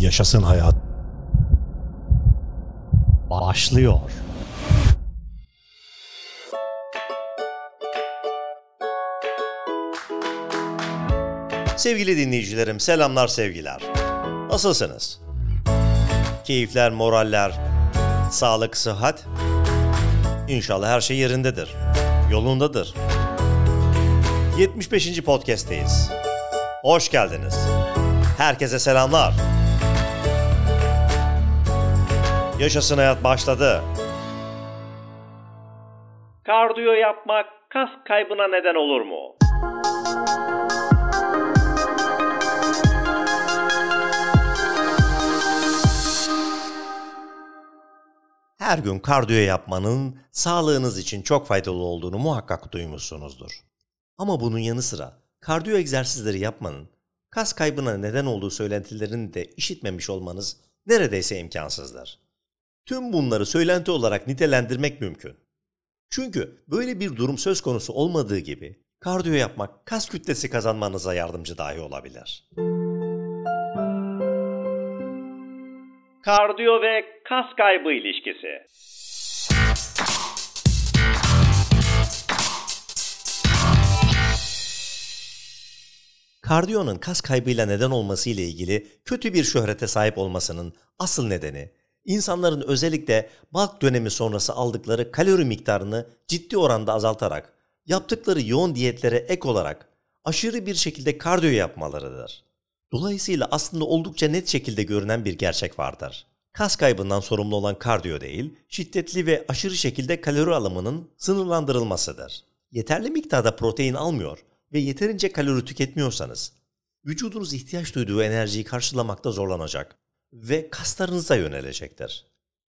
Yaşasın hayat. Başlıyor. Sevgili dinleyicilerim selamlar sevgiler. Nasılsınız? Keyifler, moraller, sağlık, sıhhat. İnşallah her şey yerindedir. Yolundadır. 75. podcast'teyiz. Hoş geldiniz. Herkese selamlar. Yaşasın hayat başladı. Kardiyo yapmak kas kaybına neden olur mu? Her gün kardiyo yapmanın sağlığınız için çok faydalı olduğunu muhakkak duymuşsunuzdur. Ama bunun yanı sıra kardiyo egzersizleri yapmanın kas kaybına neden olduğu söylentilerini de işitmemiş olmanız neredeyse imkansızdır. Tüm bunları söylenti olarak nitelendirmek mümkün. Çünkü böyle bir durum söz konusu olmadığı gibi kardiyo yapmak kas kütlesi kazanmanıza yardımcı dahi olabilir. Kardiyo ve kas kaybı ilişkisi. Kardiyonun kas kaybıyla neden olması ile ilgili kötü bir şöhrete sahip olmasının asıl nedeni insanların özellikle balk dönemi sonrası aldıkları kalori miktarını ciddi oranda azaltarak yaptıkları yoğun diyetlere ek olarak aşırı bir şekilde kardiyo yapmalarıdır. Dolayısıyla aslında oldukça net şekilde görünen bir gerçek vardır. Kas kaybından sorumlu olan kardiyo değil, şiddetli ve aşırı şekilde kalori alımının sınırlandırılmasıdır. Yeterli miktarda protein almıyor ve yeterince kalori tüketmiyorsanız, vücudunuz ihtiyaç duyduğu enerjiyi karşılamakta zorlanacak ve kaslarınıza yönelecektir.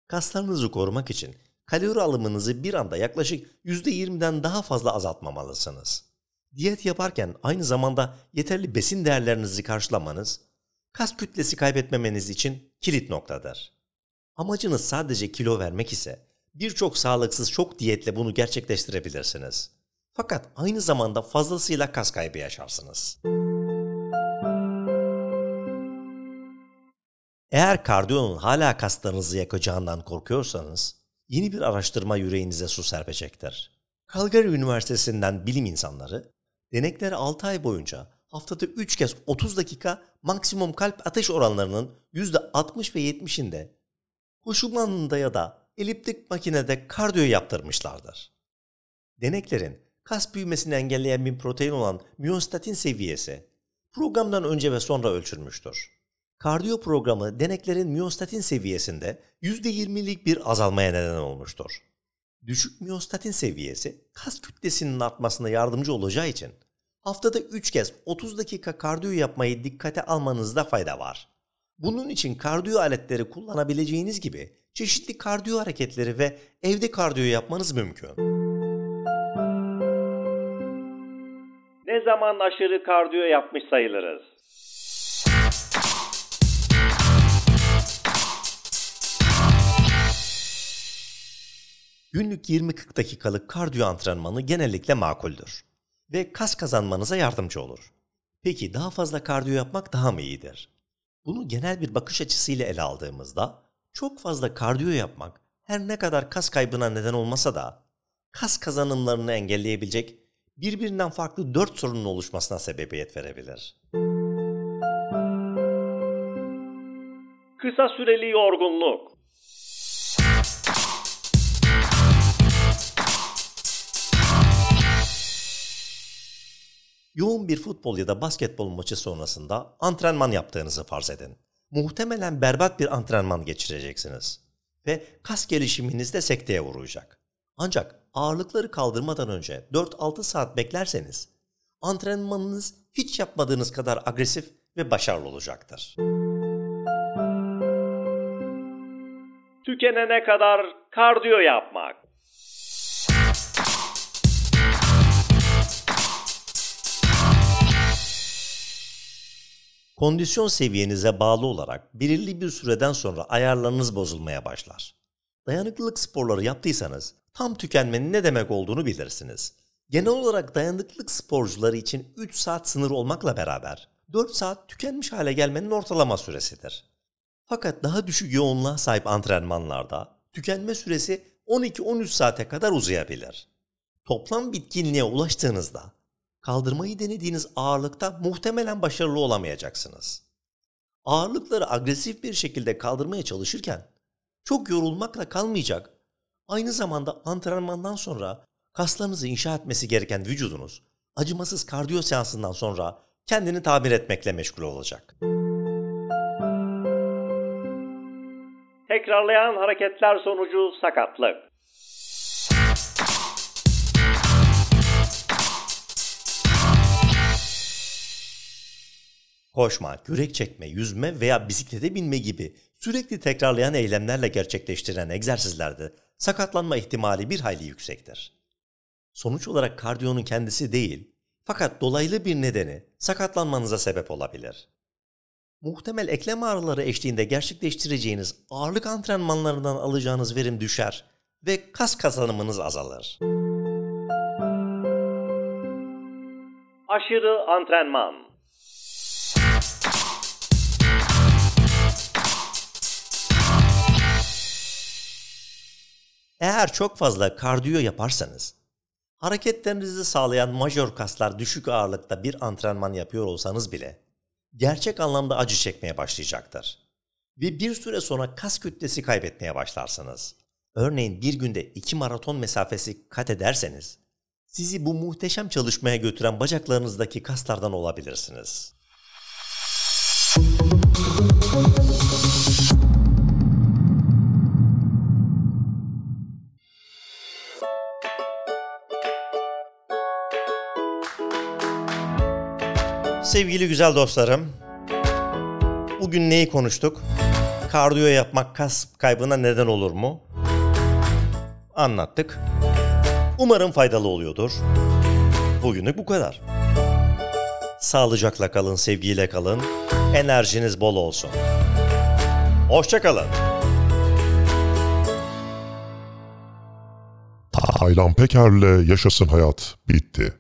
Kaslarınızı korumak için kalori alımınızı bir anda yaklaşık %20'den daha fazla azaltmamalısınız. Diyet yaparken aynı zamanda yeterli besin değerlerinizi karşılamanız, kas kütlesi kaybetmemeniz için kilit noktadır. Amacınız sadece kilo vermek ise birçok sağlıksız çok diyetle bunu gerçekleştirebilirsiniz. Fakat aynı zamanda fazlasıyla kas kaybı yaşarsınız. Eğer kardiyonun hala kaslarınızı yakacağından korkuyorsanız, yeni bir araştırma yüreğinize su serpecektir. Calgary Üniversitesi'nden bilim insanları, denekleri 6 ay boyunca haftada 3 kez 30 dakika maksimum kalp ateş oranlarının %60 ve 70'inde koşu bandında ya da eliptik makinede kardiyo yaptırmışlardır. Deneklerin kas büyümesini engelleyen bir protein olan miyostatin seviyesi programdan önce ve sonra ölçülmüştür. Kardiyo programı deneklerin miyostatin seviyesinde %20'lik bir azalmaya neden olmuştur. Düşük miyostatin seviyesi kas kütlesinin artmasına yardımcı olacağı için haftada 3 kez 30 dakika kardiyo yapmayı dikkate almanızda fayda var. Bunun için kardiyo aletleri kullanabileceğiniz gibi çeşitli kardiyo hareketleri ve evde kardiyo yapmanız mümkün. Ne zaman aşırı kardiyo yapmış sayılırız? Günlük 20-40 dakikalık kardiyo antrenmanı genellikle makuldür ve kas kazanmanıza yardımcı olur. Peki daha fazla kardiyo yapmak daha mı iyidir? Bunu genel bir bakış açısıyla ele aldığımızda çok fazla kardiyo yapmak her ne kadar kas kaybına neden olmasa da kas kazanımlarını engelleyebilecek birbirinden farklı dört sorunun oluşmasına sebebiyet verebilir. Kısa süreli yorgunluk Yoğun bir futbol ya da basketbol maçı sonrasında antrenman yaptığınızı farz edin. Muhtemelen berbat bir antrenman geçireceksiniz ve kas gelişiminiz de sekteye uğrayacak. Ancak ağırlıkları kaldırmadan önce 4-6 saat beklerseniz antrenmanınız hiç yapmadığınız kadar agresif ve başarılı olacaktır. Tükenene kadar kardiyo yapmak. Kondisyon seviyenize bağlı olarak belirli bir süreden sonra ayarlarınız bozulmaya başlar. Dayanıklılık sporları yaptıysanız tam tükenmenin ne demek olduğunu bilirsiniz. Genel olarak dayanıklılık sporcuları için 3 saat sınır olmakla beraber 4 saat tükenmiş hale gelmenin ortalama süresidir. Fakat daha düşük yoğunluğa sahip antrenmanlarda tükenme süresi 12-13 saate kadar uzayabilir. Toplam bitkinliğe ulaştığınızda kaldırmayı denediğiniz ağırlıkta muhtemelen başarılı olamayacaksınız. Ağırlıkları agresif bir şekilde kaldırmaya çalışırken çok yorulmakla kalmayacak, aynı zamanda antrenmandan sonra kaslarınızı inşa etmesi gereken vücudunuz acımasız kardiyo seansından sonra kendini tamir etmekle meşgul olacak. Tekrarlayan hareketler sonucu sakatlık. Koşma, kürek çekme, yüzme veya bisiklete binme gibi sürekli tekrarlayan eylemlerle gerçekleştirilen egzersizlerde sakatlanma ihtimali bir hayli yüksektir. Sonuç olarak kardiyonun kendisi değil, fakat dolaylı bir nedeni sakatlanmanıza sebep olabilir. Muhtemel eklem ağrıları eşliğinde gerçekleştireceğiniz ağırlık antrenmanlarından alacağınız verim düşer ve kas kazanımınız azalır. Aşırı antrenman Eğer çok fazla kardiyo yaparsanız, hareketlerinizi sağlayan majör kaslar düşük ağırlıkta bir antrenman yapıyor olsanız bile gerçek anlamda acı çekmeye başlayacaktır. Ve bir süre sonra kas kütlesi kaybetmeye başlarsınız. Örneğin bir günde iki maraton mesafesi kat ederseniz, sizi bu muhteşem çalışmaya götüren bacaklarınızdaki kaslardan olabilirsiniz. Sevgili güzel dostlarım, bugün neyi konuştuk? Kardiyo yapmak kas kaybına neden olur mu? Anlattık. Umarım faydalı oluyordur. Bugünlük bu kadar. Sağlıcakla kalın, sevgiyle kalın. Enerjiniz bol olsun. Hoşçakalın. Taylan Peker'le Yaşasın Hayat bitti.